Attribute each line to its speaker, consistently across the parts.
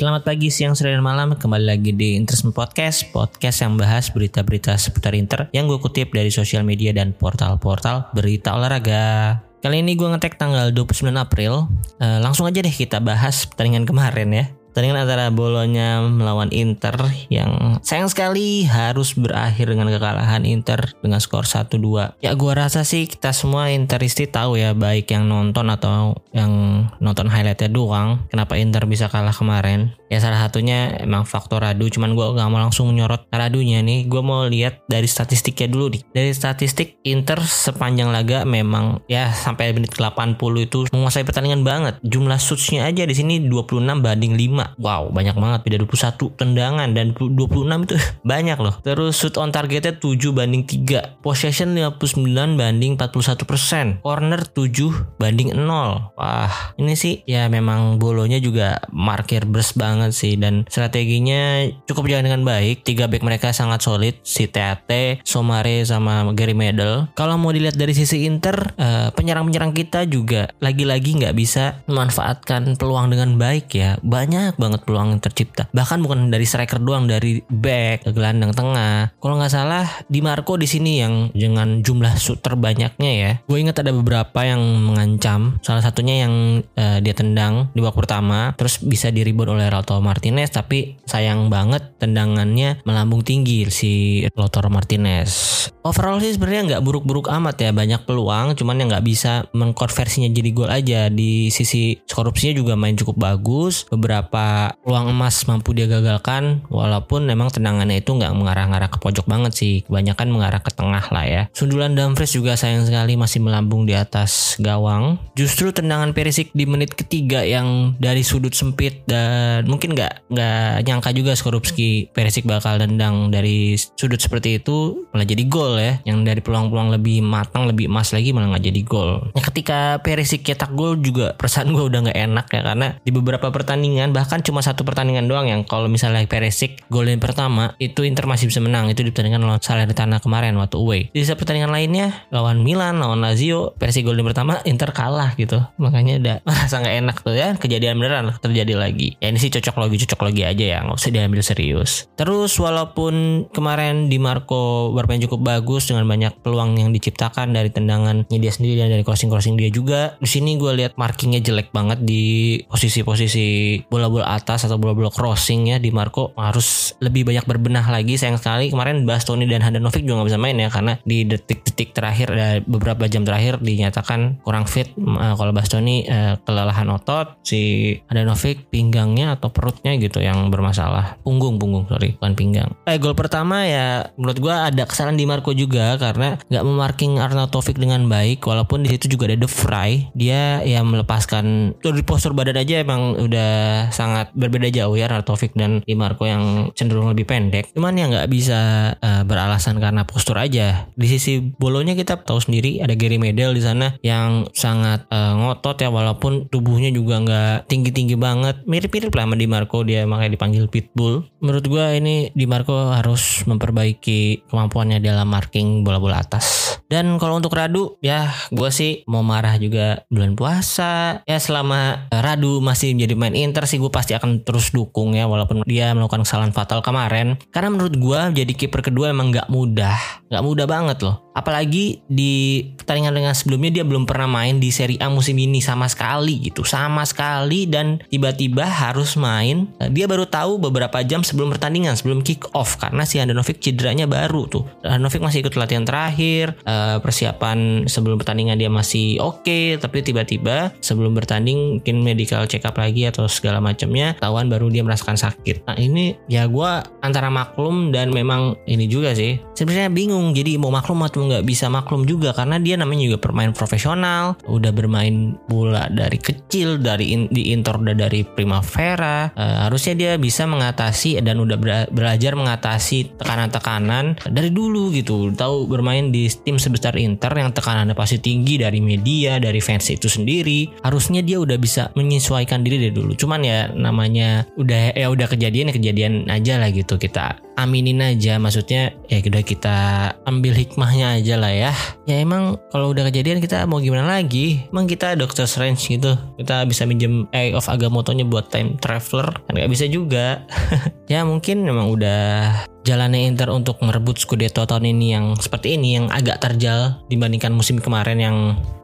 Speaker 1: Selamat pagi, siang, sore, dan malam. Kembali lagi di Interisme Podcast, podcast yang bahas berita-berita seputar Inter yang gue kutip dari sosial media dan portal-portal berita olahraga. Kali ini gue ngetek tanggal 29 April. Eh, langsung aja deh kita bahas pertandingan kemarin ya. Pertandingan antara Bolonya melawan Inter yang sayang sekali harus berakhir dengan kekalahan Inter dengan skor 1-2. Ya gua rasa sih kita semua Interisti tahu ya baik yang nonton atau yang nonton highlightnya doang kenapa Inter bisa kalah kemarin. Ya salah satunya emang faktor Radu cuman gua gak mau langsung menyorot Radunya nih. Gua mau lihat dari statistiknya dulu nih. Dari statistik Inter sepanjang laga memang ya sampai menit ke-80 itu menguasai pertandingan banget. Jumlah shootsnya aja di sini 26 banding 5. Wow, banyak banget beda 21 tendangan dan 26 itu banyak loh. Terus shoot on targetnya 7 banding 3. Possession 59 banding 41%. Corner 7 banding 0. Wah, ini sih ya memang bolonya juga markir bers banget sih dan strateginya cukup jalan dengan baik. Tiga back mereka sangat solid, si TAT, Somare sama Gary Medel. Kalau mau dilihat dari sisi Inter, eh, penyerang-penyerang kita juga lagi-lagi nggak bisa memanfaatkan peluang dengan baik ya. Banyak banget peluang yang tercipta. Bahkan bukan dari striker doang, dari back, gelandang tengah. Kalau nggak salah, Di Marco di sini yang dengan jumlah shoot terbanyaknya ya. Gue ingat ada beberapa yang mengancam. Salah satunya yang eh, dia tendang di babak pertama, terus bisa di rebound oleh Lautaro Martinez, tapi sayang banget tendangannya melambung tinggi si Lautaro Martinez. Overall sih sebenarnya nggak buruk-buruk amat ya, banyak peluang, cuman yang nggak bisa mengkonversinya jadi gol aja. Di sisi korupsinya juga main cukup bagus, beberapa peluang emas mampu dia gagalkan, walaupun memang tendangannya itu nggak mengarah-ngarah ke pojok banget sih, kebanyakan mengarah ke tengah lah ya. Sundulan Dumfries juga sayang sekali masih melambung di atas gawang. Justru tendangan Perisic di menit ketiga yang dari sudut sempit dan nggak nggak nyangka juga Skorupski Perisic bakal tendang dari sudut seperti itu malah jadi gol ya. Yang dari peluang-peluang lebih matang lebih emas lagi malah nggak jadi gol. Nah, ketika Perisic cetak gol juga perasaan gue udah nggak enak ya karena di beberapa pertandingan bahkan cuma satu pertandingan doang yang kalau misalnya Perisic golin pertama itu Inter masih bisa menang itu di pertandingan lawan Salernitana kemarin waktu away. Di sisa pertandingan lainnya lawan Milan, lawan Lazio, Perisic golin pertama Inter kalah gitu. Makanya udah merasa nggak enak tuh ya kejadian beneran terjadi lagi. Ya ini sih cocok logi cocok logi aja ya nggak usah diambil serius. Terus walaupun kemarin di Marco bermain cukup bagus dengan banyak peluang yang diciptakan dari tendangannya dia sendiri dan dari crossing-crossing dia juga. Di sini gue lihat markingnya jelek banget di posisi-posisi bola-bola atas atau bola-bola crossing ya di Marco harus lebih banyak berbenah lagi. Sayang sekali kemarin Bastoni dan Handanovic juga nggak bisa main ya karena di detik-detik terakhir dan beberapa jam terakhir dinyatakan kurang fit. Eh, kalau Bastoni eh, kelelahan otot, si Handanovic pinggangnya atau perutnya gitu yang bermasalah. Punggung, punggung sorry, bukan pinggang. Eh gol pertama ya menurut gua ada kesalahan di Marco juga karena nggak memarking Arnautovic dengan baik walaupun di situ juga ada De Vrij. Dia ya melepaskan dari postur badan aja emang udah sangat berbeda jauh ya Arnautovic dan Di Marco yang cenderung lebih pendek. Cuman ya nggak bisa eh, beralasan karena postur aja. Di sisi bolonya kita tahu sendiri ada Gary Medel di sana yang sangat eh, ngotot ya walaupun tubuhnya juga nggak tinggi-tinggi banget. Mirip-mirip lah sama Di Marco dia makanya dipanggil Pitbull. Menurut gua ini Di Marco harus memperbaiki kemampuannya dalam marking bola-bola atas. Dan kalau untuk Radu ya gue sih mau marah juga bulan puasa. Ya selama Radu masih menjadi main Inter sih gue pasti akan terus dukung ya walaupun dia melakukan kesalahan fatal kemarin. Karena menurut gue jadi kiper kedua emang nggak mudah, nggak mudah banget loh. Apalagi di pertandingan dengan sebelumnya dia belum pernah main di Serie A musim ini sama sekali gitu, sama sekali dan tiba-tiba harus main. Dia baru tahu beberapa jam sebelum pertandingan, sebelum kick off karena si Handanovic cederanya baru tuh. Handanovic masih ikut latihan terakhir, eh, persiapan sebelum pertandingan dia masih oke, tapi tiba-tiba sebelum bertanding mungkin medical check up lagi atau segala macamnya, tahuan baru dia merasakan sakit. Nah ini ya gue antara maklum dan memang ini juga sih. Sebenarnya bingung jadi mau maklum atau nggak bisa maklum juga karena dia namanya juga pemain profesional, udah bermain bola dari kecil dari in- di Inter udah dari Primavera, Eh, harusnya dia bisa mengatasi dan udah belajar mengatasi tekanan-tekanan dari dulu gitu. Tahu bermain di tim sebesar Inter yang tekanannya pasti tinggi dari media, dari fans itu sendiri. Harusnya dia udah bisa menyesuaikan diri dari dulu. Cuman ya namanya udah ya udah kejadian ya kejadian aja lah gitu kita aminin aja maksudnya ya udah kita ambil hikmahnya aja lah ya. Ya emang kalau udah kejadian kita mau gimana lagi? Emang kita Doctor Strange gitu. Kita bisa minjem Eye of Agamotto-nya buat time traveler? Kan nggak bisa juga. Ya mungkin memang udah jalannya Inter untuk merebut Scudetto tahun ini yang seperti ini yang agak terjal dibandingkan musim kemarin yang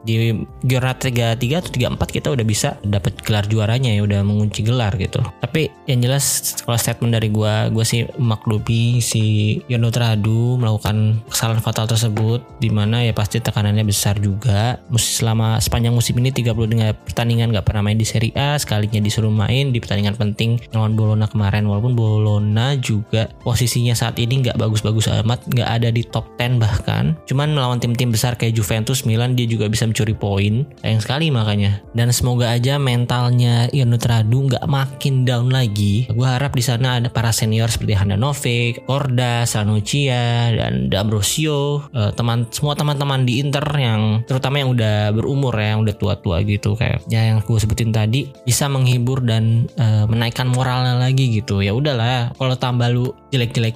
Speaker 1: di Giornata 33 atau 34 kita udah bisa dapat gelar juaranya ya udah mengunci gelar gitu. Tapi yang jelas kalau statement dari gua gua sih maklumi si Yono Tradu melakukan kesalahan fatal tersebut di mana ya pasti tekanannya besar juga. Musim selama sepanjang musim ini 33 pertandingan gak pernah main di Serie A sekalinya disuruh main di pertandingan penting lawan Bologna kemarin walaupun Bologna juga posisinya saat ini nggak bagus-bagus amat nggak ada di top 10 bahkan. Cuman melawan tim-tim besar kayak Juventus Milan dia juga bisa mencuri poin. Sayang sekali makanya. Dan semoga aja mentalnya Ionut Radu nggak makin down lagi. Gue harap di sana ada para senior seperti Handanovic, Korda, Sanucia dan D'Ambrosio uh, teman semua teman-teman di Inter yang terutama yang udah berumur ya yang udah tua-tua gitu kayak ya yang gue sebutin tadi bisa menghibur dan uh, menaikkan moralnya lagi gitu. Ya udahlah kalau tambah lu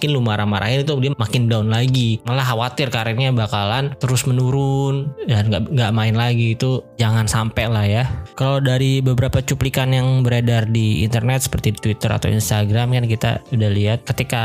Speaker 1: jelek-jelekin lu marah-marahin itu dia makin down lagi. Malah khawatir karirnya bakalan terus menurun dan nggak nggak main lagi. Itu jangan sampai lah ya. Kalau dari beberapa cuplikan yang beredar di internet seperti Twitter atau Instagram kan kita udah lihat ketika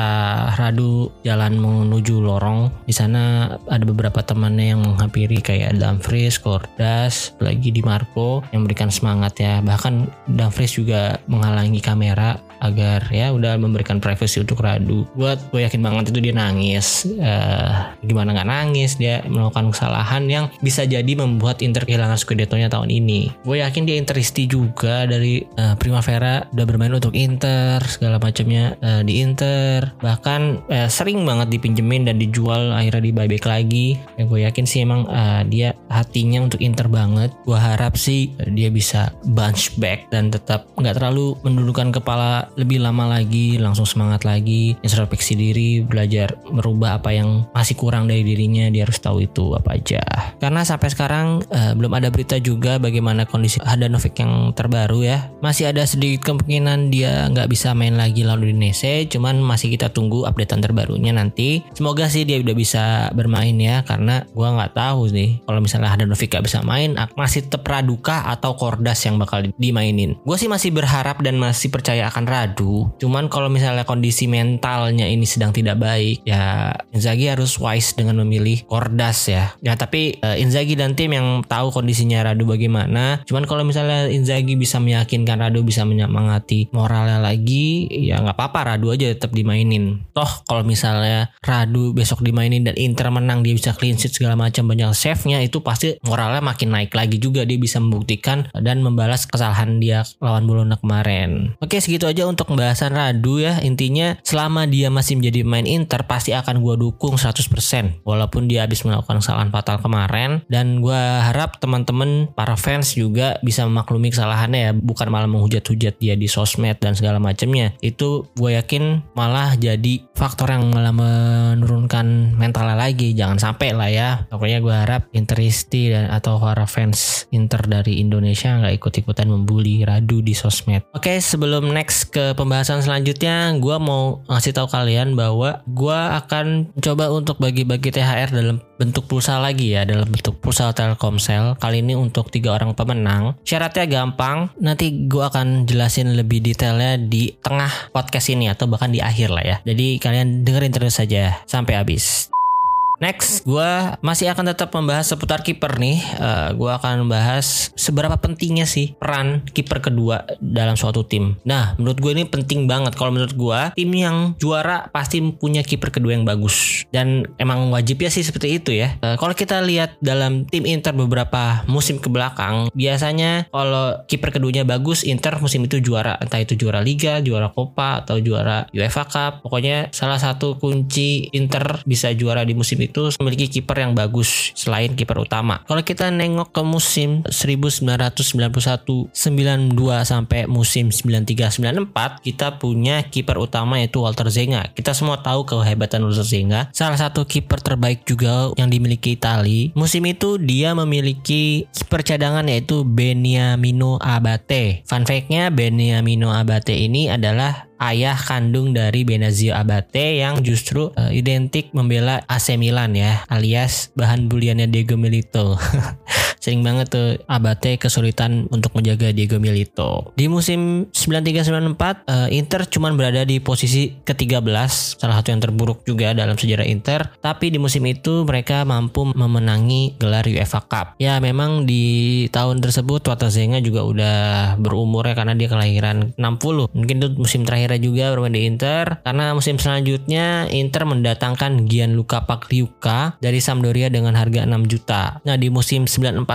Speaker 1: Radu jalan menuju lorong di sana ada beberapa temannya yang menghampiri kayak Dumfries, Kordas, lagi di Marco yang memberikan semangat ya. Bahkan Dumfries juga menghalangi kamera agar ya udah memberikan privacy untuk Radu. Buat gue yakin banget itu dia nangis. Uh, gimana nggak nangis? Dia melakukan kesalahan yang bisa jadi membuat Inter kehilangan Scudetto-nya tahun ini. Gue yakin dia Interisti juga dari uh, Primavera udah bermain untuk Inter segala macamnya uh, di Inter. Bahkan uh, sering banget dipinjemin dan dijual akhirnya di buyback lagi. Ya, gue yakin sih emang uh, dia hatinya untuk Inter banget. Gue harap sih uh, dia bisa bounce back dan tetap nggak terlalu mendudukan kepala lebih lama lagi langsung semangat lagi introspeksi diri belajar merubah apa yang masih kurang dari dirinya dia harus tahu itu apa aja. Karena sampai sekarang uh, belum ada berita juga bagaimana kondisi Hadanovic yang terbaru ya. Masih ada sedikit kemungkinan dia nggak bisa main lagi lawan Udinese cuman masih kita tunggu updatean terbarunya nanti. Semoga sih dia udah bisa bermain ya karena gua nggak tahu sih kalau misalnya Hadanovic gak bisa main masih tetap Raduka atau Kordas yang bakal dimainin. Gue sih masih berharap dan masih percaya akan radu. Cuman kalau misalnya kondisi mentalnya ini sedang tidak baik, ya Inzaghi harus wise dengan memilih Kordas ya. Ya tapi uh, Inzaghi dan tim yang tahu kondisinya Radu bagaimana. Cuman kalau misalnya Inzaghi bisa meyakinkan Radu bisa menyemangati moralnya lagi, ya nggak apa-apa Radu aja tetap dimainin. Toh kalau misalnya Radu besok dimainin dan Inter menang dia bisa clean sheet segala macam banyak save-nya itu pasti moralnya makin naik lagi juga dia bisa membuktikan dan membalas kesalahan dia lawan Bologna kemarin. Oke segitu aja untuk pembahasan Radu ya. Intinya selama dia masih menjadi main Inter pasti akan gue dukung 100%. Walaupun dia habis melakukan kesalahan fatal kemarin. Dan gue harap teman-teman para fans juga bisa memaklumi kesalahannya ya. Bukan malah menghujat-hujat dia di sosmed dan segala macamnya. Itu gue yakin malah jadi faktor yang malah menurunkan mentalnya lagi. Jangan sampai lah ya. Pokoknya gue harap Interisti dan atau para fans Inter dari Indonesia nggak ikut-ikutan membuli Radu di sosmed. Oke sebelum next ke pembahasan selanjutnya, gue mau ngasih tahu kalian bahwa gue akan coba untuk bagi-bagi THR dalam bentuk pulsa lagi ya, dalam bentuk pulsa Telkomsel. Kali ini untuk tiga orang pemenang. Syaratnya gampang. Nanti gue akan jelasin lebih detailnya di tengah podcast ini atau bahkan di akhir lah ya. Jadi kalian dengerin terus saja sampai habis. Next, gue masih akan tetap membahas seputar kiper nih. Uh, eh, gue akan membahas seberapa pentingnya sih peran kiper kedua dalam suatu tim. Nah, menurut gue ini penting banget. Kalau menurut gue, tim yang juara pasti punya kiper kedua yang bagus. Dan emang wajib ya sih seperti itu ya. Uh, kalau kita lihat dalam tim Inter beberapa musim ke belakang, biasanya kalau kiper keduanya bagus, Inter musim itu juara. Entah itu juara Liga, juara Copa, atau juara UEFA Cup. Pokoknya salah satu kunci Inter bisa juara di musim itu memiliki kiper yang bagus selain kiper utama. Kalau kita nengok ke musim 1991 92 sampai musim 93 94 kita punya kiper utama yaitu Walter Zenga. Kita semua tahu kehebatan Walter Zenga. Salah satu kiper terbaik juga yang dimiliki Itali. Musim itu dia memiliki kiper cadangan yaitu Beniamino Abate. Fun fact-nya Beniamino Abate ini adalah ayah kandung dari Benazio Abate yang justru uh, identik membela AC Milan ya, alias bahan buliannya Diego Milito. Sering banget tuh Abate kesulitan untuk menjaga Diego Milito. Di musim 93-94, uh, Inter cuman berada di posisi ke-13, salah satu yang terburuk juga dalam sejarah Inter. Tapi di musim itu mereka mampu memenangi gelar UEFA Cup. Ya memang di tahun tersebut Watazenga juga udah berumur ya karena dia kelahiran 60. Mungkin itu musim terakhirnya juga bermain di Inter. Karena musim selanjutnya Inter mendatangkan Gianluca Pagliuca dari Sampdoria dengan harga 6 juta. Nah di musim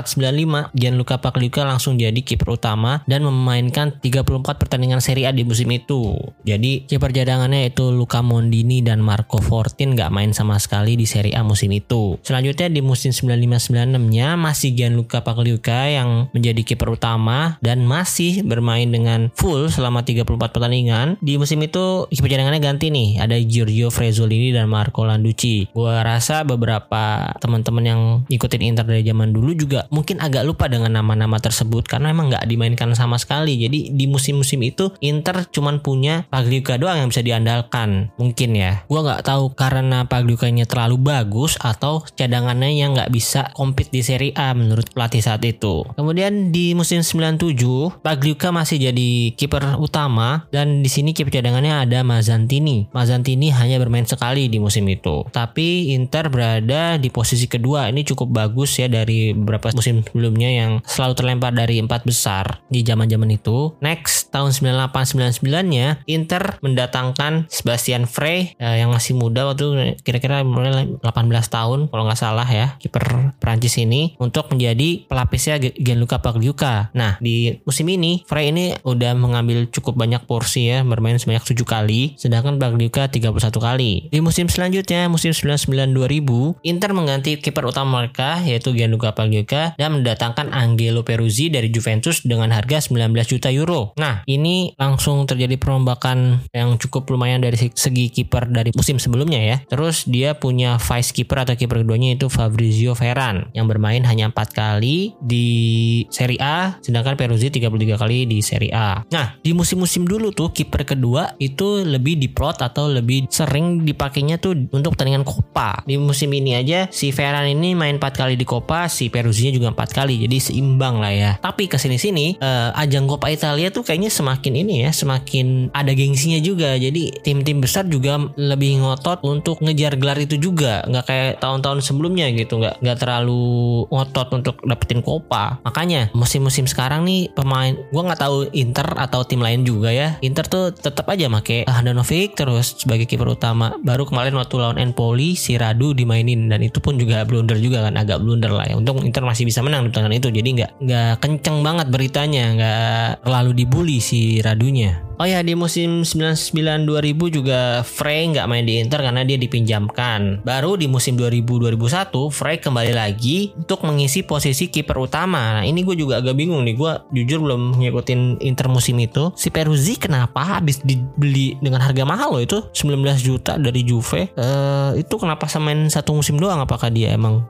Speaker 1: 94-95 Gianluca Pagliuca langsung jadi kiper utama dan memainkan 34 pertandingan Serie A di musim itu. Jadi kiper cadangannya itu Luca Mondini dan Marco Fortin gak main sama sekali di Serie A musim itu. Selanjutnya di musim 95-96-nya masih Gianluca Pagliuca yang menjadi kiper utama dan masih bermain dengan full selama 34 pertandingan. Di musim itu kiper cadangannya ganti nih, ada Giorgio Frezzolini dan Marco Landucci. Gua rasa beberapa teman-teman yang ikutin Inter dari zaman dulu juga mungkin agak lupa dengan nama-nama tersebut karena emang nggak dimainkan sama sekali. Jadi di musim-musim itu Inter cuman punya Pagliuca doang yang bisa diandalkan. Mungkin ya. Gua nggak tahu karena Pagliucanya terlalu bagus atau cadangannya yang nggak bisa compete di Serie A menurut pelatih saat itu. Kemudian di musim 97 Pagliuca masih jadi kiper utama dan di sini kiper cadangannya ada Mazzantini. Mazzantini hanya bermain sekali di musim itu. Tapi Inter berada di posisi kedua. Ini cukup bagus ya dari beberapa musim sebelumnya yang selalu terlempar dari empat besar di zaman-zaman itu. Next tahun 98-99-nya Inter mendatangkan Sebastian Frey eh, yang masih muda waktu kira-kira mulai 18 tahun kalau nggak salah ya kiper Prancis ini untuk menjadi pelapisnya Gianluca Pagliuca. Nah di musim ini Frey ini udah mengambil cukup banyak porsi ya bermain sebanyak 7 kali sedangkan Pagliuca 31 kali. Di musim selanjutnya musim 99-2000 Inter mengganti kiper utama mereka yaitu Gianluca Pagliuca dan mendatangkan Angelo Peruzzi dari Juventus dengan harga 19 juta euro. Nah ini langsung terjadi perombakan yang cukup lumayan dari segi kiper dari musim sebelumnya ya. Terus dia punya vice keeper atau kiper keduanya itu Fabrizio Veran yang bermain hanya 4 kali di Serie A sedangkan Peruzzi 33 kali di Serie A. Nah, di musim-musim dulu tuh kiper kedua itu lebih diplot atau lebih sering dipakainya tuh untuk pertandingan Copa. Di musim ini aja si Veran ini main 4 kali di Copa, si Peruzzi juga 4 kali. Jadi seimbang lah ya. Tapi ke sini-sini uh, ajang Copa Italia tuh kayaknya semakin ini ya, semakin ada gengsinya juga. Jadi tim-tim besar juga lebih ngotot untuk ngejar gelar itu juga. Nggak kayak tahun-tahun sebelumnya gitu. Nggak nggak terlalu ngotot untuk dapetin Copa. Makanya musim-musim sekarang nih pemain gue nggak tahu Inter atau tim lain juga ya. Inter tuh tetap aja make Handanovic terus sebagai kiper utama. Baru kemarin waktu lawan Empoli si Radu dimainin dan itu pun juga blunder juga kan agak blunder lah ya. Untung Inter masih bisa menang di pertandingan itu. Jadi nggak nggak kenceng banget beritanya, nggak terlalu dibully si Radunya. Oh ya di musim 99-2000 juga Frey nggak main di Inter karena dia dipinjamkan. Baru di musim 2000-2001 Frey kembali lagi untuk mengisi posisi kiper utama. Nah ini gue juga agak bingung nih. Gue jujur belum ngikutin Inter musim itu. Si Peruzzi kenapa habis dibeli dengan harga mahal loh itu 19 juta dari Juve. Uh, itu kenapa semain satu musim doang? Apakah dia emang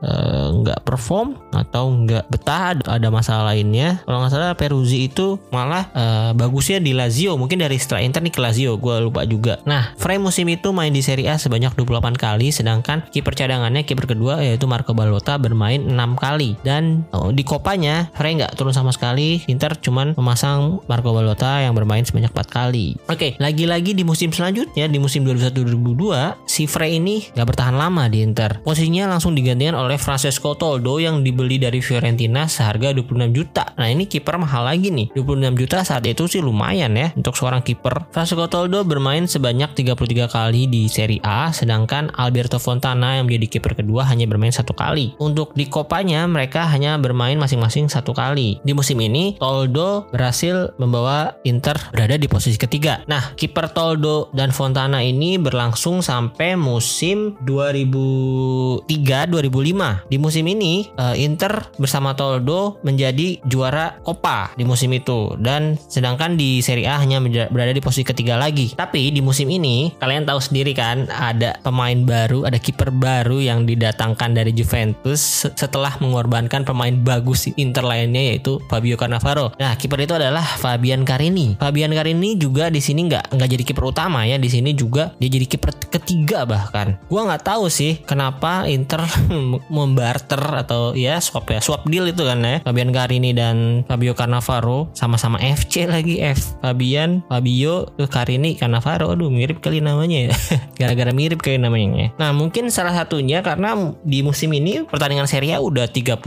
Speaker 1: nggak uh, perform atau nggak betah? Ada masalah lainnya? Kalau nggak salah Peruzzi itu malah uh, bagusnya di Lazio mungkin dari setelah Inter nih ke Lazio. Gue lupa juga. Nah Frey musim itu main di Serie A sebanyak 28 kali sedangkan kiper cadangannya kiper kedua yaitu Marco Balota bermain 6 kali. Dan oh, di kopanya Frey nggak turun sama sekali. Inter cuman memasang Marco Balota yang bermain sebanyak 4 kali. Oke okay, lagi-lagi di musim selanjutnya di musim 2001-2002 si Frey ini nggak bertahan lama di Inter. Posisinya langsung digantikan oleh Francesco Toldo yang dibeli dari Fiorentina seharga 26 juta. Nah ini kiper mahal lagi nih. 26 juta saat itu sih lumayan ya untuk seorang kiper. Francesco Toldo bermain sebanyak 33 kali di Serie A, sedangkan Alberto Fontana yang menjadi kiper kedua hanya bermain satu kali. Untuk di Kopanya mereka hanya bermain masing-masing satu kali. Di musim ini Toldo berhasil membawa Inter berada di posisi ketiga. Nah, kiper Toldo dan Fontana ini berlangsung sampai musim 2003-2005. Di musim ini eh, Inter bersama Toldo menjadi juara Copa di musim itu dan sedangkan di Serie A hanya menjadi berada di posisi ketiga lagi. Tapi di musim ini kalian tahu sendiri kan ada pemain baru, ada kiper baru yang didatangkan dari Juventus setelah mengorbankan pemain bagus Inter lainnya yaitu Fabio Cannavaro. Nah, kiper itu adalah Fabian Carini. Fabian Carini juga di sini nggak nggak jadi kiper utama ya, di sini juga dia jadi kiper ketiga bahkan. Gua nggak tahu sih kenapa Inter membarter atau ya swap ya swap deal itu kan ya Fabian Carini dan Fabio Cannavaro sama-sama FC lagi F Fabian Fabio Carini Cannavaro. Aduh mirip kali namanya ya. Gara-gara mirip kali namanya ya. nah mungkin salah satunya karena di musim ini pertandingan Serie A udah 38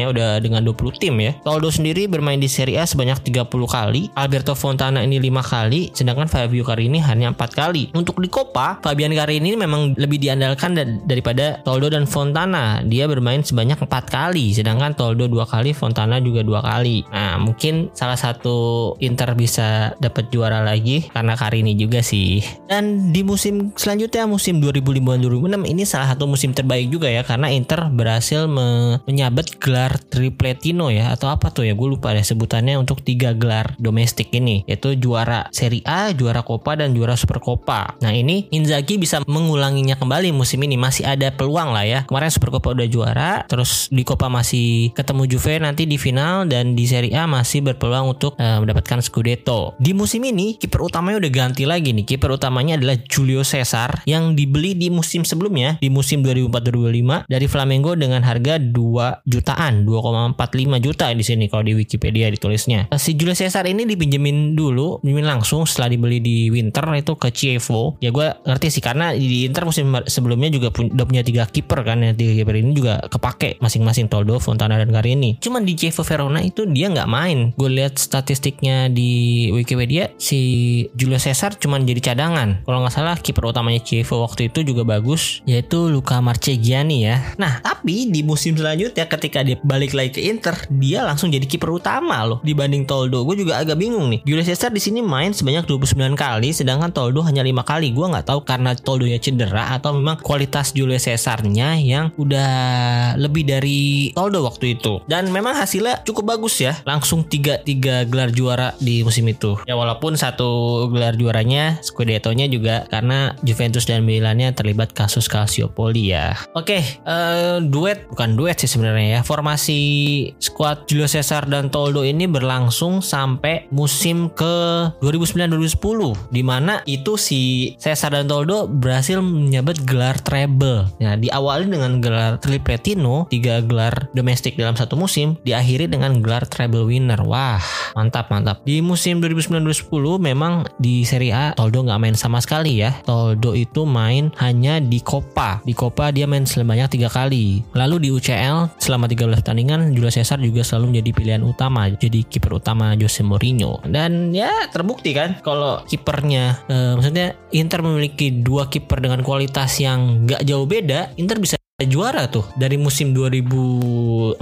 Speaker 1: ya udah dengan 20 tim ya. Toldo sendiri bermain di Serie A sebanyak 30 kali Alberto Fontana ini 5 kali sedangkan Fabio Carini hanya 4 kali. Untuk di Copa Fabian Carini memang lebih diandalkan daripada Toldo dan Fontana. Dia bermain sebanyak 4 kali sedangkan Toldo dua kali Fontana juga dua kali. Nah mungkin salah satu Inter bisa dapat juara lagi karena Karini juga sih dan di musim selanjutnya musim 2005-2006 ini salah satu musim terbaik juga ya karena Inter berhasil me menyabet gelar tripletino ya atau apa tuh ya gue lupa deh sebutannya untuk tiga gelar domestik ini yaitu juara Serie A, juara Coppa dan juara Super Coppa. Nah ini Inzaghi bisa mengulanginya kembali musim ini masih ada peluang lah ya. Kemarin Super Coppa udah juara, terus di Coppa masih ketemu Juve nanti di final dan di Serie A masih berpeluang untuk uh, mendapatkan Scudetto. Di musim ini kiper utamanya udah ganti lagi nih. Kiper utamanya adalah Julio Cesar yang dibeli di musim sebelumnya di musim 2004-2005 dari Flamengo dengan harga 2 jutaan, 2,45 juta di sini kalau di Wikipedia ditulisnya. Eh, si Julio Cesar ini dipinjemin dulu, pinjemin langsung setelah dibeli di winter itu ke Chievo. Ya gue ngerti sih karena di Inter musim sebelumnya juga udah punya tiga kiper kan ya tiga kiper ini juga kepake masing-masing Toldo, Fontana dan Carini. Cuman di Chievo Verona itu dia nggak main. Gue lihat statistiknya di Wikipedia si Julio Cesar cuman jadi cadangan. Kalau nggak salah kiper utamanya Chievo waktu itu juga bagus yaitu Luca Marchegiani ya. Nah tapi di musim selanjutnya ketika dia balik lagi ke Inter dia langsung jadi kiper utama loh dibanding Toldo. Gue juga agak bingung nih. Julio Cesar di sini main sebanyak 29 kali sedangkan Toldo hanya lima kali. Gue nggak tahu karena Toldo ya cedera atau memang kualitas Julio Cesarnya yang udah lebih dari Toldo waktu itu. Dan memang hasilnya cukup bagus ya. Langsung tiga tiga gelar juara di musim itu. Ya walaupun satu gelar juaranya Scudetto-nya juga karena Juventus dan Milannya terlibat kasus Calciopoli ya. Oke, uh, duet bukan duet sih sebenarnya ya. Formasi squad Julio Cesar dan Toldo ini berlangsung sampai musim ke 2009-2010 di mana itu si Cesar dan Toldo berhasil menyabet gelar treble. Nah, diawali dengan gelar tripletino, tiga gelar domestik dalam satu musim, diakhiri dengan gelar treble winner. Wah, mantap mantap. Di musim 2009-2010 memang di Serie A Toldo nggak main sama sekali ya. Toldo itu main hanya di Copa. Di Copa dia main sebanyak tiga kali. Lalu di UCL selama 13 pertandingan Julio Cesar juga selalu menjadi pilihan utama jadi kiper utama Jose Mourinho. Dan ya terbukti kan kalau kipernya eh, maksudnya Inter memiliki dua kiper dengan kualitas yang nggak jauh beda, Inter bisa juara tuh dari musim 2004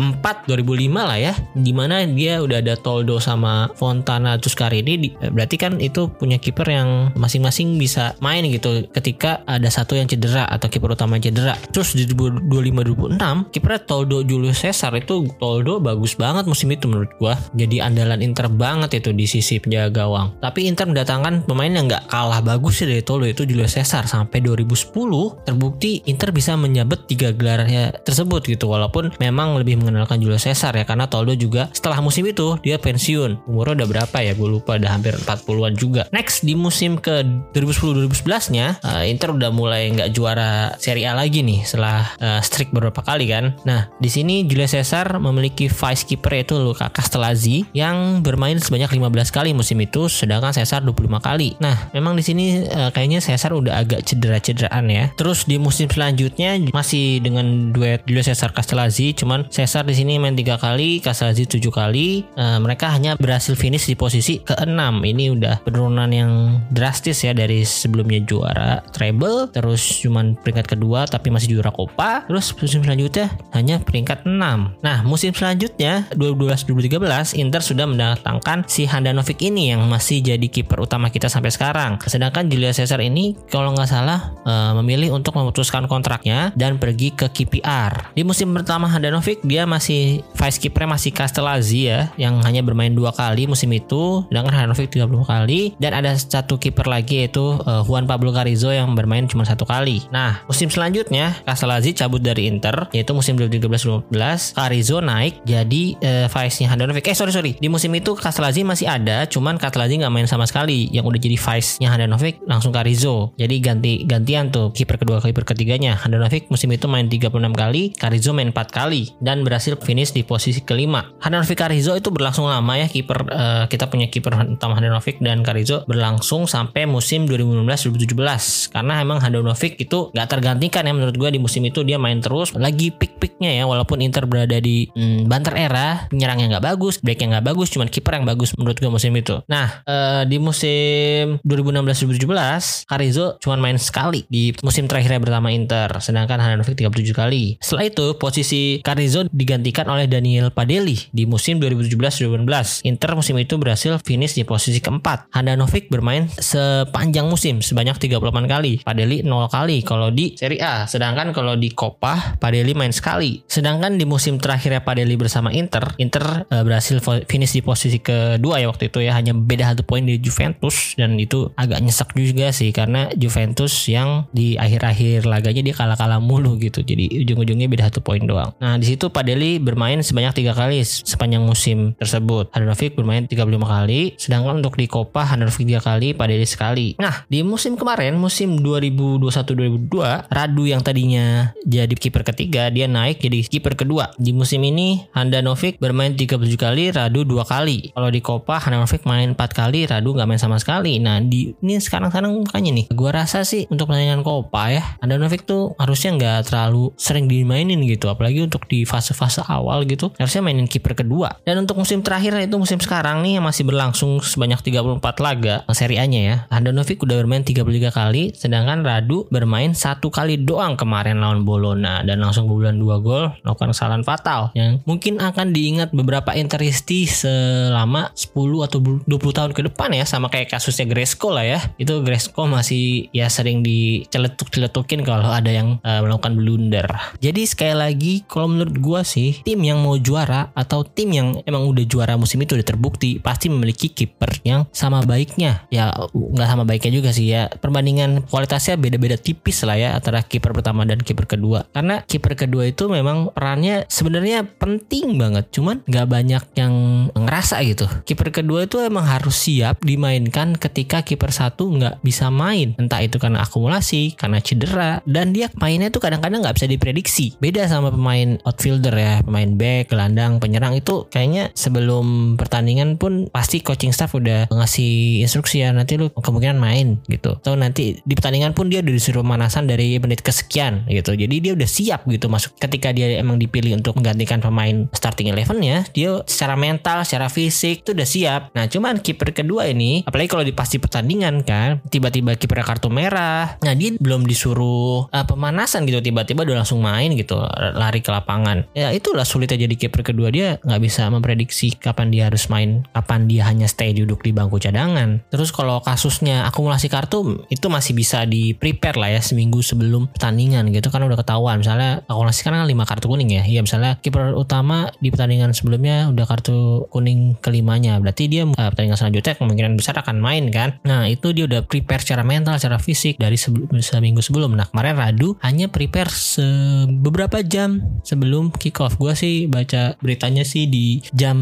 Speaker 1: 2005 lah ya di mana dia udah ada Toldo sama Fontana terus Carini berarti kan itu punya kiper yang masing-masing bisa main gitu ketika ada satu yang cedera atau kiper utama cedera. Terus di 2025 2026 kipernya Toldo Julius Caesar itu Toldo bagus banget musim itu menurut gua. Jadi andalan Inter banget itu di sisi penjaga gawang. Tapi Inter mendatangkan pemain yang nggak kalah bagus sih dari Toldo itu Julius Caesar sampai 2010 terbukti Inter bisa menyabet gelarnya tersebut gitu. Walaupun memang lebih mengenalkan Julio Cesar ya karena Toldo juga setelah musim itu dia pensiun. Umurnya udah berapa ya? Gue lupa udah hampir 40-an juga. Next di musim ke 2010-2011 nya uh, Inter udah mulai nggak juara Serie A lagi nih setelah uh, streak beberapa kali kan. Nah di sini Julio Cesar memiliki vice keeper yaitu Luca Castellazzi yang bermain sebanyak 15 kali musim itu sedangkan Cesar 25 kali. Nah memang di sini uh, kayaknya Cesar udah agak cedera-cederaan ya. Terus di musim selanjutnya masih dengan duet Julio Cesar Castellazzi cuman Cesar di sini main tiga kali Castellazzi tujuh kali. Uh, mereka hanya berhasil finish di posisi keenam. Ini udah penurunan yang drastis ya dari sebelumnya juara treble terus cuman peringkat kedua tapi masih juara Copa terus musim selanjutnya hanya peringkat 6 nah musim selanjutnya 2012-2013 Inter sudah mendatangkan si Handanovic ini yang masih jadi kiper utama kita sampai sekarang. Sedangkan Julio Cesar ini kalau nggak salah uh, memilih untuk memutuskan kontraknya dan pergi lagi ke KPR. Di musim pertama Handanovic dia masih vice keeper masih Castellazzi ya yang hanya bermain dua kali musim itu sedangkan Handanovic 30 kali dan ada satu kiper lagi yaitu uh, Juan Pablo Carrizo yang bermain cuma satu kali. Nah, musim selanjutnya Castellazzi cabut dari Inter yaitu musim 2013-2014 Carrizo naik jadi uh, vice-nya Handanovic. Eh sorry sorry di musim itu Castellazzi masih ada cuman Castellazzi nggak main sama sekali yang udah jadi vice-nya Handanovic langsung Carrizo. Jadi ganti gantian tuh kiper kedua kiper ketiganya Handanovic musim itu main 36 kali Carrizo main 4 kali dan berhasil finish di posisi kelima. Handanovic Carrizo itu berlangsung lama ya kiper uh, kita punya kiper utama Handanovic dan Carrizo berlangsung sampai musim 2016-2017 karena emang Handanovic itu nggak tergantikan ya menurut gue di musim itu dia main terus lagi pick-picknya ya walaupun Inter berada di hmm, banter era penyerangnya nggak bagus backnya nggak bagus cuman kiper yang bagus menurut gue musim itu nah uh, di musim 2016-2017 Carrizo cuma main sekali di musim terakhirnya bersama Inter sedangkan Handanovic 37 kali setelah itu posisi Carrizo digantikan oleh Daniel Padelli di musim 2017-2018. Inter musim itu berhasil finish di posisi keempat. Handanovic bermain sepanjang musim sebanyak 38 kali. Padelli 0 kali kalau di Serie A. Sedangkan kalau di Coppa Padelli main sekali. Sedangkan di musim terakhirnya Padelli bersama Inter, Inter uh, berhasil finish di posisi kedua ya waktu itu ya hanya beda satu poin di Juventus dan itu agak nyesek juga sih karena Juventus yang di akhir-akhir laganya dia kalah-kalah mulu gitu. Jadi ujung-ujungnya beda satu poin doang. Nah, di situ Padelli bermain sebanyak tiga kali sepanjang musim tersebut. Handanovic bermain 35 kali, sedangkan untuk di Copa Handanovic 3 kali, Padelli sekali. Nah, di musim kemarin, musim 2021-2022, Radu yang tadinya jadi kiper ketiga, dia naik jadi kiper kedua. Di musim ini, Handanovic bermain 37 kali, Radu 2 kali. Kalau di Copa, Handanovic main 4 kali, Radu nggak main sama sekali. Nah, di ini sekarang-sekarang makanya nih, gua rasa sih untuk pertandingan Copa ya, Handanovic tuh harusnya nggak terlalu sering dimainin gitu, apalagi untuk di fase-fase awal gitu. Harusnya mainin kiper kedua. Dan untuk musim terakhir itu musim sekarang nih yang masih berlangsung sebanyak 34 laga Serie A-nya ya. Handanovic udah bermain 33 kali, sedangkan Radu bermain satu kali doang kemarin lawan Bologna dan langsung bulan 2 gol melakukan kesalahan fatal yang mungkin akan diingat beberapa Interisti selama 10 atau 20 tahun ke depan ya sama kayak kasusnya Gresco lah ya. Itu Gresco masih ya sering diceletuk-celetukin kalau ada yang uh, melakukan. Jadi sekali lagi kalau menurut gua sih tim yang mau juara atau tim yang emang udah juara musim itu udah terbukti pasti memiliki kiper yang sama baiknya. Ya nggak sama baiknya juga sih ya. Perbandingan kualitasnya beda-beda tipis lah ya antara kiper pertama dan kiper kedua. Karena kiper kedua itu memang perannya sebenarnya penting banget. Cuman nggak banyak yang ngerasa gitu. Kiper kedua itu emang harus siap dimainkan ketika kiper satu nggak bisa main. Entah itu karena akumulasi karena cedera dan dia mainnya tuh kadang-kadang nggak bisa diprediksi beda sama pemain outfielder ya pemain back gelandang penyerang itu kayaknya sebelum pertandingan pun pasti coaching staff udah ngasih instruksi ya nanti lu kemungkinan main gitu. Atau nanti di pertandingan pun dia udah disuruh pemanasan dari menit kesekian gitu. Jadi dia udah siap gitu masuk ketika dia emang dipilih untuk menggantikan pemain starting eleven ya, dia secara mental, secara fisik itu udah siap. Nah, cuman kiper kedua ini apalagi kalau di pasti pertandingan kan, tiba-tiba kiper kartu merah. Nah, dia belum disuruh uh, pemanasan gitu tiba-tiba udah langsung main gitu, lari ke lapangan. Ya itulah sulitnya jadi kiper kedua dia nggak bisa memprediksi kapan dia harus main, kapan dia hanya stay duduk di bangku cadangan. Terus kalau kasusnya akumulasi kartu itu masih bisa di prepare lah ya seminggu sebelum pertandingan gitu kan udah ketahuan. Misalnya akumulasi kan 5 kartu kuning ya. Iya misalnya kiper utama di pertandingan sebelumnya udah kartu kuning kelimanya. Berarti dia uh, pertandingan selanjutnya kemungkinan besar akan main kan. Nah itu dia udah prepare secara mental, secara fisik dari seminggu sebelum. Nah kemarin Radu hanya prepare beberapa jam sebelum kick off. Gue sih baca beritanya sih di jam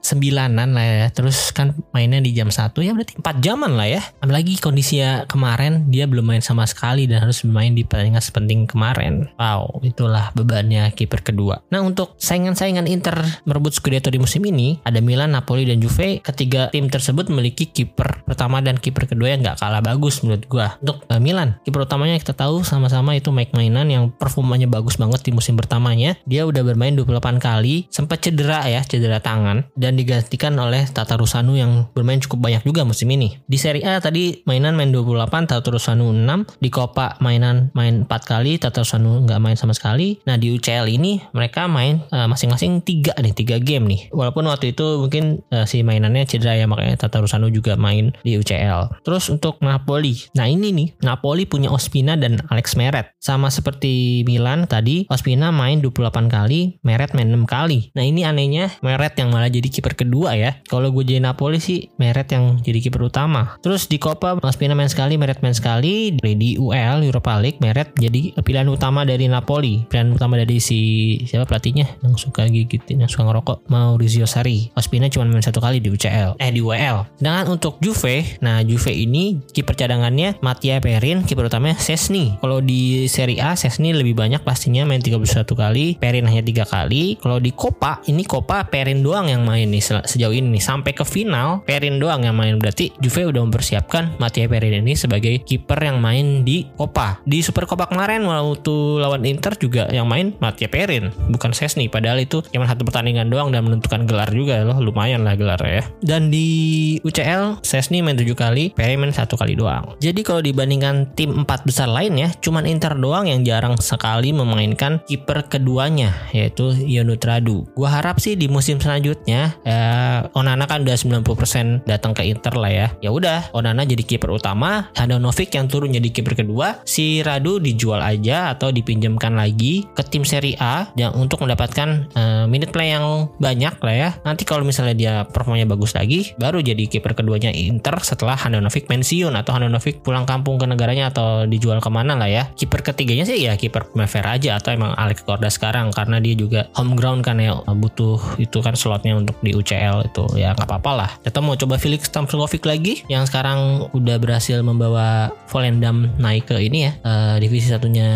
Speaker 1: sembilanan lah ya. Terus kan mainnya di jam satu ya berarti 4 jaman lah ya. Apalagi kondisi kemarin dia belum main sama sekali dan harus bermain di pertandingan sepenting kemarin. Wow, itulah bebannya kiper kedua. Nah, untuk saingan-saingan Inter merebut Scudetto di musim ini, ada Milan, Napoli, dan Juve. Ketiga tim tersebut memiliki kiper pertama dan kiper kedua yang nggak kalah bagus menurut gua. Untuk uh, Milan, kiper utamanya kita tahu sama-sama itu Mike Mainan yang performanya bagus banget di musim pertamanya. Dia udah bermain 28 kali, sempat cedera ya, cedera tangan dan digantikan oleh Tata Rusanu yang bermain cukup banyak juga musim ini. Di Serie A tadi mainan main 28, Tata Rusanu 6, di Coppa mainan main 4 kali, Tata Rusanu nggak main sama sekali. Nah di UCL ini mereka main uh, masing-masing 3 nih, 3 game nih. Walaupun waktu itu mungkin uh, si mainannya cedera ya makanya Tata Rusanu juga main di UCL. Terus untuk Napoli, nah ini nih Napoli punya Ospina dan Alex Meret. Sama seperti Milan tadi Ospina main 28 kali, Meret main 6 kali. Nah ini anehnya Meret yang malah jadi kiper kedua ya. Kalau gue jadi Napoli sih Meret yang jadi kiper utama. Terus di Copa Ospina main sekali, Meret main sekali. Di UL Europa League Meret jadi pilihan utama dari Napoli. Pilihan utama dari si siapa pelatihnya yang suka gigitin, yang suka ngerokok Maurizio Sarri. Ospina cuma main satu kali di UCL, eh di UEL. Sedangkan untuk Juve, nah Juve ini kiper cadangannya Mattia Perin, kiper utamanya Sesni. Kalau di Serie A Sesni lebih banyak pastinya main 31 kali, Perin hanya tiga kali. Kalau di Copa ini Copa Perin doang yang main nih sejauh ini nih. sampai ke final Perin doang yang main berarti Juve udah mempersiapkan Mattia Perin ini sebagai kiper yang main di Copa. Di Super Copa kemarin waktu lawan Inter juga yang main Mattia Perin, bukan Sesni. Padahal itu cuma satu pertandingan doang dan menentukan gelar juga loh, lumayan lah gelar ya. Dan di UCL Sesni main 7 kali, Perin main satu kali doang. Jadi kalau dibandingkan tim empat besar lainnya, cuman Inter doang yang jarang sekali memainkan kiper keduanya yaitu Yonut Radu. Gua harap sih di musim selanjutnya ya Onana kan udah 90% datang ke Inter lah ya. Ya udah, Onana jadi kiper utama, Handanovic yang turun jadi kiper kedua, si Radu dijual aja atau dipinjamkan lagi ke tim Serie A yang untuk mendapatkan uh, minute play yang banyak lah ya. Nanti kalau misalnya dia performanya bagus lagi, baru jadi kiper keduanya Inter setelah Handanovic pensiun atau Handanovic pulang kampung ke negaranya atau dijual ke mana lah ya. Kiper ketiganya sih ya kiper Primavera aja atau emang Alex Korda sekarang karena dia juga home ground kan ya butuh itu kan slotnya untuk di UCL itu ya nggak apa-apa lah. Kita mau coba Felix Stamford lagi yang sekarang udah berhasil membawa Volendam naik ke ini ya uh, divisi satunya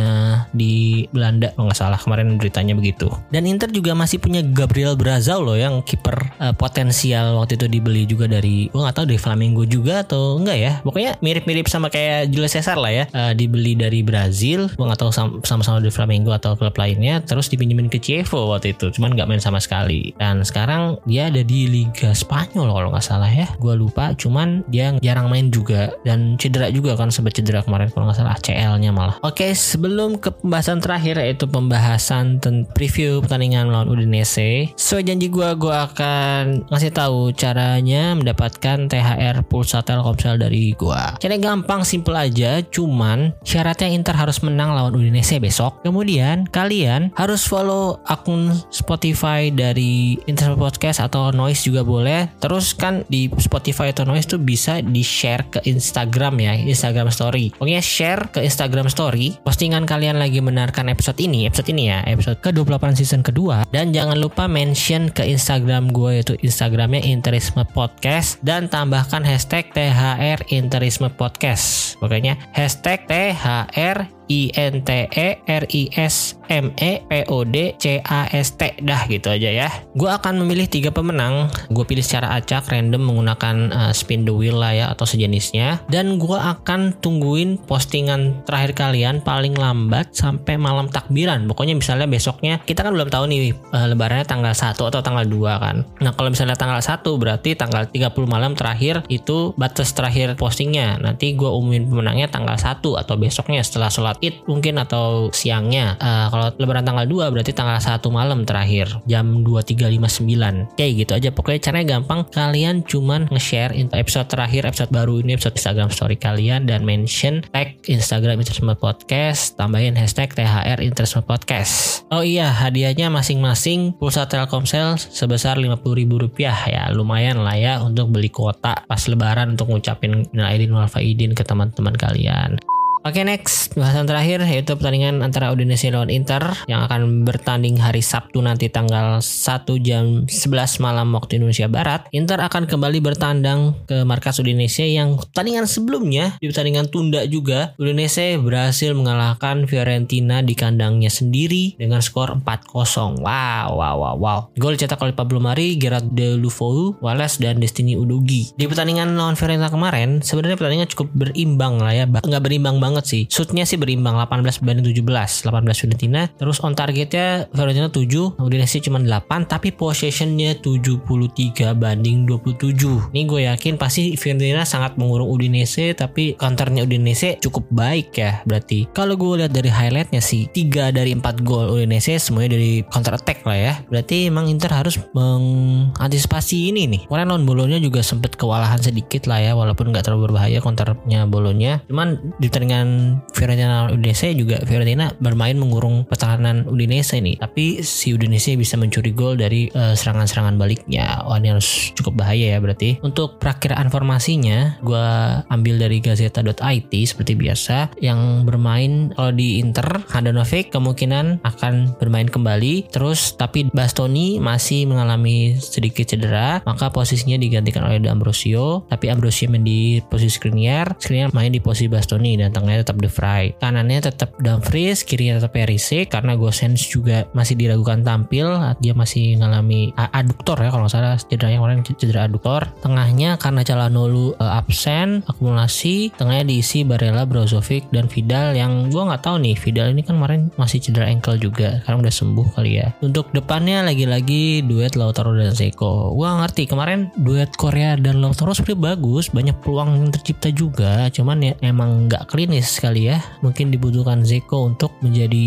Speaker 1: di Belanda kalau nggak salah kemarin beritanya begitu. Dan Inter juga masih punya Gabriel Brazau loh yang kiper uh, potensial waktu itu dibeli juga dari gue nggak tahu dari Flamengo juga atau enggak ya. Pokoknya mirip-mirip sama kayak Julio Cesar lah ya. Uh, dibeli dari Brazil, gue nggak tahu sama-sama di Flamengo atau klub lainnya. Terus dipinjemin ke Chievo waktu itu, cuman nggak main sama sekali. Dan sekarang dia ada di Liga Spanyol kalau nggak salah ya. Gue lupa, cuman dia jarang main juga dan cedera juga kan sempat cedera kemarin kalau nggak salah CL-nya malah. Oke, sebelum ke pembahasan terakhir yaitu pembahasan tentang preview pertandingan melawan Udinese. Sesuai janji gue, gue akan ngasih tahu caranya mendapatkan THR pulsa Telkomsel dari gue. Caranya gampang, simple aja. Cuman syaratnya Inter harus menang lawan Udinese besok. Kemudian kalian harus follow akun Spotify dari Inter Podcast atau Noise juga boleh. Terus kan di Spotify atau Noise tuh bisa di share ke Instagram ya, Instagram Story. Pokoknya share ke Instagram Story postingan kalian lagi mendengarkan episode ini, episode ini ya, episode ke-28 season kedua dan jangan lupa mention ke Instagram gue yaitu Instagramnya Interisme Podcast dan tambahkan hashtag THR Interisme Podcast. Pokoknya hashtag THR I N T E R I S M E P O D C A S T dah gitu aja ya. Gue akan memilih tiga pemenang. Gue pilih secara acak random menggunakan uh, spin the wheel lah ya atau sejenisnya. Dan gue akan tungguin postingan terakhir kalian paling lambat sampai malam takbiran. Pokoknya misalnya besoknya kita kan belum tahu nih uh, lebarannya tanggal 1 atau tanggal 2 kan. Nah kalau misalnya tanggal 1 berarti tanggal 30 malam terakhir itu batas terakhir postingnya. Nanti gue umumin pemenangnya tanggal 1 atau besoknya setelah sholat id mungkin atau siangnya. Uh, kalau lebaran tanggal 2 berarti tanggal 1 malam terakhir jam 23.59. Kayak gitu aja. Pokoknya caranya gampang. Kalian cuman nge-share episode terakhir, episode baru ini, episode Instagram story kalian dan mention tag Instagram Interisme Podcast, tambahin hashtag THR Interisme Podcast. Oh iya, hadiahnya masing-masing pulsa Telkomsel sebesar Rp50.000 ya. Lumayan lah ya untuk beli kuota pas lebaran untuk ngucapin Aidin wal Faidin ke teman-teman kalian. Oke okay, next bahasan terakhir yaitu pertandingan antara Udinese lawan Inter yang akan bertanding hari Sabtu nanti tanggal 1 jam 11 malam waktu Indonesia Barat. Inter akan kembali bertandang ke markas Udinese yang pertandingan sebelumnya di pertandingan tunda juga Udinese berhasil mengalahkan Fiorentina di kandangnya sendiri dengan skor 4-0. Wow, wow, wow, wow. Gol dicetak oleh Pablo Mari, Gerard De Lufou, Wallace dan Destiny Udogi. Di pertandingan lawan Fiorentina kemarin sebenarnya pertandingan cukup berimbang lah ya, nggak berimbang banget banget sih. Shootnya sih berimbang 18 banding 17. 18 Fiorentina. Terus on targetnya Fiorentina 7. Udinese cuma 8. Tapi possessionnya 73 banding 27. Ini gue yakin pasti Fiorentina sangat mengurung Udinese. Tapi counternya Udinese cukup baik ya berarti. Kalau gue lihat dari highlightnya sih 3 dari 4 gol Udinese semuanya dari counter attack lah ya. Berarti emang Inter harus mengantisipasi ini nih. Kemarin lawan Bolonya juga sempet kewalahan sedikit lah ya. Walaupun nggak terlalu berbahaya counternya Bolonya. Cuman di pertandingan pertandingan Fiorentina Udinese juga Fiorentina bermain mengurung pertahanan Udinese ini tapi si Udinese bisa mencuri gol dari uh, serangan-serangan baliknya. Wah ini harus cukup bahaya ya berarti. Untuk perakiraan formasinya gue ambil dari Gazeta.it seperti biasa yang bermain kalau di Inter Handanovic kemungkinan akan bermain kembali. Terus tapi Bastoni masih mengalami sedikit cedera maka posisinya digantikan oleh D'Ambrosio. Tapi Ambrosio main di posisi Skriniar Skriniar main di posisi Bastoni dan tengahnya tetap De Vrij kanannya tetap Dumfries kirinya tetap Perisic karena Gosens juga masih diragukan tampil dia masih mengalami aduktor ya kalau nggak salah. Cedera yang kemarin cedera aduktor tengahnya karena Calhanoglu uh, absen akumulasi tengahnya diisi Barella Brozovic dan Vidal yang gue nggak tahu nih Vidal ini kan kemarin masih cedera ankle juga sekarang udah sembuh kali ya. Untuk depannya lagi-lagi duet Lautaro dan Zeko. Gue ngerti kemarin duet Korea dan Lautaro sebenarnya bagus banyak peluang yang tercipta juga cuman ya emang nggak klinis sekali ya. Mungkin dibutuhkan Zeko untuk menjadi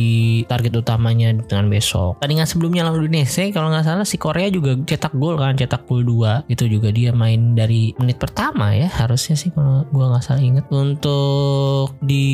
Speaker 1: target utamanya dengan besok. Tandingan sebelumnya lawan Indonesia kalau nggak salah si Korea juga cetak gol kan cetak gol 2 itu juga dia main dari menit pertama ya harusnya sih kalau gue nggak salah inget untuk di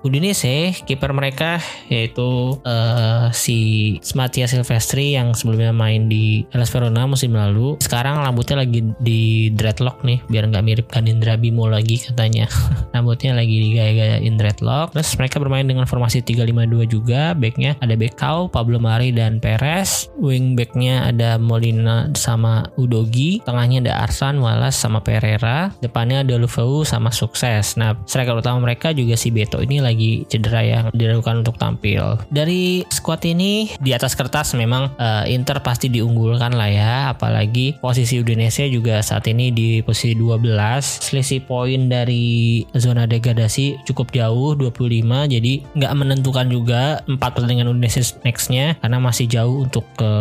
Speaker 1: Udinese kiper mereka yaitu uh, si Mattia Silvestri yang sebelumnya main di Hellas Verona musim lalu. Sekarang rambutnya lagi di dreadlock nih biar nggak mirip Kanindra Bimo lagi katanya. Rambutnya lagi digaya-gayain dreadlock terus mereka bermain dengan formasi 352 juga. Backnya ada Bekau Pablo Mari dan Perez. Wing backnya ada Molina sama Udogi. Tengahnya ada Arsan Wallace sama Pereira. Depannya ada Lufeu sama Sukses. Nah striker utama mereka juga si Beto ini lagi cedera yang diragukan untuk tampil. Dari squad ini di atas kertas memang uh, Inter pasti diunggulkan lah ya. Apalagi posisi Udinese juga saat ini di posisi 12 selisih poin dari zona degradasi cukup jauh 25 jadi nggak menentukan juga empat pertandingan Udinese nextnya karena masih jauh untuk ke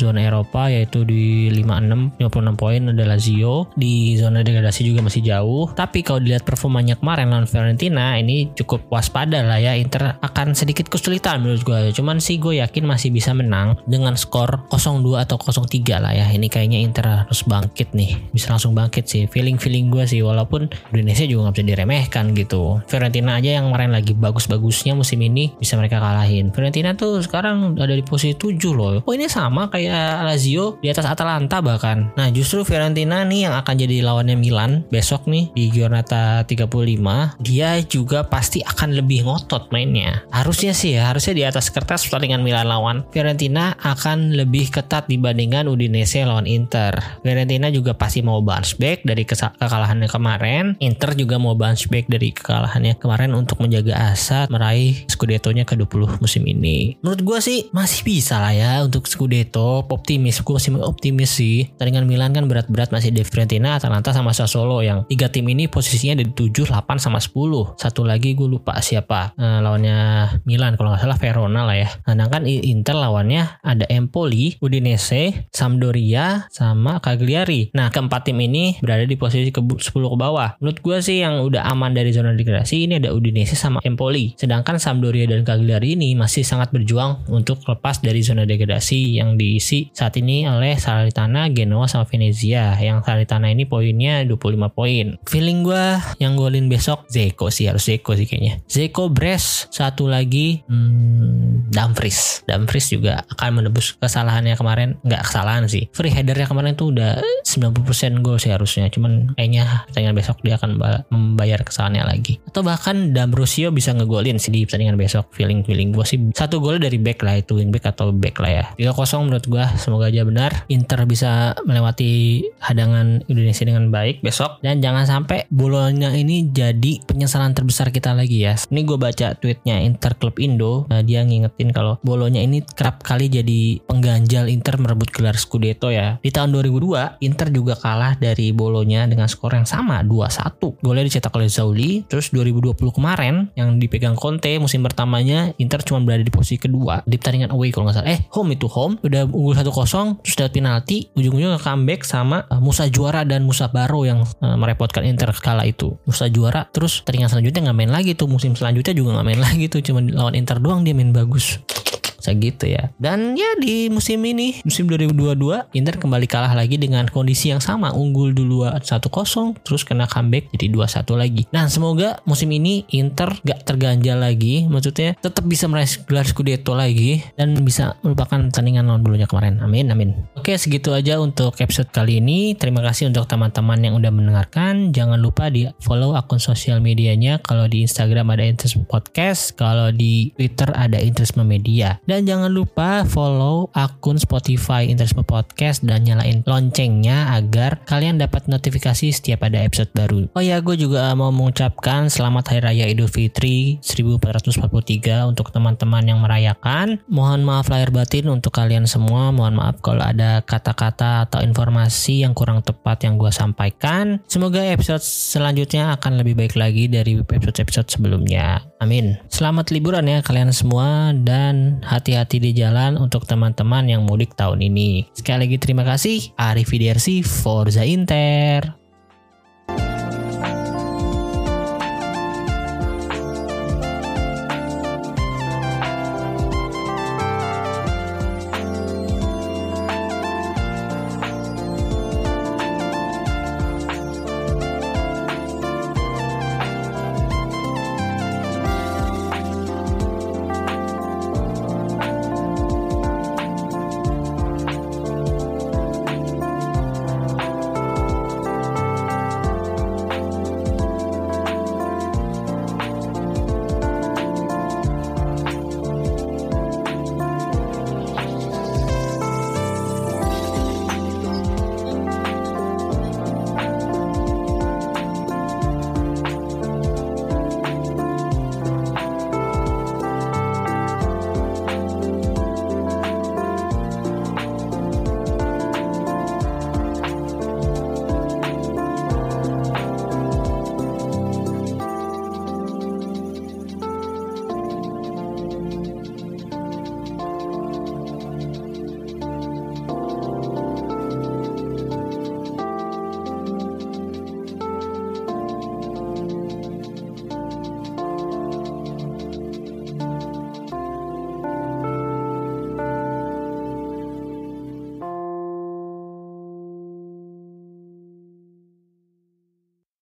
Speaker 1: zona Eropa yaitu di 56 56 poin ada Lazio. Di zona degradasi juga masih jauh. Tapi kalau dilihat performanya kemarin lawan Fiorentina ini cukup waspada lah ya. Inter akan sedikit kesulitan menurut gue cuman sih gue yakin masih bisa menang dengan skor 0-2 atau 0-3 lah ya. Ini kayaknya Inter harus bangkit nih. Bisa langsung bangkit sih. Feeling feeling gue sih walaupun Indonesia juga nggak bisa diremehkan gitu. Fiorentina aja yang kemarin lagi bagus-bagusnya musim ini bisa mereka kalahin. Fiorentina tuh sekarang ada di posisi 7 loh. Oh ini sama kayak Lazio di atas Atalanta bahkan. Nah justru Fiorentina nih yang akan jadi lawannya Milan besok nih di Giornata 35 dia juga pasti akan lebih ngotot mainnya. Harusnya sih ya harusnya di atas kertas pertandingan Milan lawan. Fiorentina akan lebih ketat dibandingkan Udinese lawan Inter. Fiorentina juga pasti mau bounce back dari kekalahannya kemarin. Inter juga mau bounce back dari kekalahannya kemarin untuk menjaga asa meraih Scudetto-nya ke-20 musim ini. Menurut gue sih masih bisa lah ya untuk Scudetto. Optimis gue masih optimis sih. Tandingan Milan kan berat-berat masih di Fiorentina Atalanta sama Sassuolo yang tiga tim ini posisinya di 7, 8 sama 10 satu lagi gue lupa siapa nah, lawannya Milan. Kalau nggak salah Verona lah ya. Sedangkan Inter lawannya ada Empoli Udinese Sampdoria sama Cagliari. Nah keempat tim ini berada di posisi ke 10 ke bawah. Menurut gue sih yang udah aman dari zona degradasi ini ada Udinese sama Empoli. Sedangkan Sampdoria dan Cagliari ini masih sangat berjuang untuk lepas dari zona degradasi yang diisi saat ini oleh Salernitana, Genoa sama Venezia. Yang Salernitana ini poinnya 25 poin. Feeling gue yang golin besok Zeko sih harus Zeko sih kayaknya. Zeko Bres satu lagi hmm, Dumfries. Dumfries juga akan menebus kesalahannya kemarin. Nggak kesalahan sih. Free headernya kemarin tuh udah 90% gol sih harusnya. Cuman kayaknya pertandingan besok dia akan membayar kesalahannya lagi. Atau bahkan D'Ambrosio bisa ngegolin sih di pertandingan besok. Feeling feeling gue sih. Satu gol dari back lah itu wing back atau back lah ya. 3-0 menurut gue semoga aja benar. Inter bisa melewati hadangan Indonesia dengan baik besok. Dan jangan sampai bolonya ini jadi penyesalan terbesar kita lagi ya. Ini gue baca tweetnya Inter Club Indo. Nah dia ngingetin kalau bolonya ini kerap kali jadi pengganjal Inter merebut gelar Scudetto ya. Di tahun 2002 Inter juga kalah dari bolonya dengan skor yang sama 2-1 golnya dicetak oleh Zauli terus 2020 kemarin yang dipegang Conte musim pertamanya Inter cuma berada di posisi kedua di pertandingan away kalau nggak salah. Eh home itu home. Udah unggul 1-0 terus dapat penalti. Ujung-ujungnya comeback sama uh, Musa Juara dan Musa Baro yang uh, merepotkan Inter kala itu. Musa Juara terus pertandingan selanjutnya nggak main lagi tuh. Musim selanjutnya juga nggak main lagi tuh. Cuma lawan Inter doang dia main bagus segitu ya. Dan ya di musim ini, musim 2022, Inter kembali kalah lagi dengan kondisi yang sama, unggul dulu 1-0, terus kena comeback jadi 2-1 lagi. Nah semoga musim ini Inter gak terganjal lagi, maksudnya tetap bisa meraih gelar Scudetto lagi dan bisa melupakan pertandingan lawan bulunya kemarin. Amin, amin. Oke segitu aja untuk episode kali ini. Terima kasih untuk teman-teman yang udah mendengarkan. Jangan lupa di follow akun sosial medianya. Kalau di Instagram ada Interest Podcast, kalau di Twitter ada Interest Media. Jangan lupa follow akun Spotify Interest Podcast dan nyalain loncengnya agar kalian dapat notifikasi setiap ada episode baru. Oh ya, gue juga mau mengucapkan selamat Hari Raya Idul Fitri 1443 untuk teman-teman yang merayakan. Mohon maaf lahir batin untuk kalian semua. Mohon maaf kalau ada kata-kata atau informasi yang kurang tepat yang gue sampaikan. Semoga episode selanjutnya akan lebih baik lagi dari episode-episode sebelumnya. Amin. Selamat liburan ya kalian semua dan hati-hati di jalan untuk teman-teman yang mudik tahun ini. Sekali lagi terima kasih. Arif Forza Inter.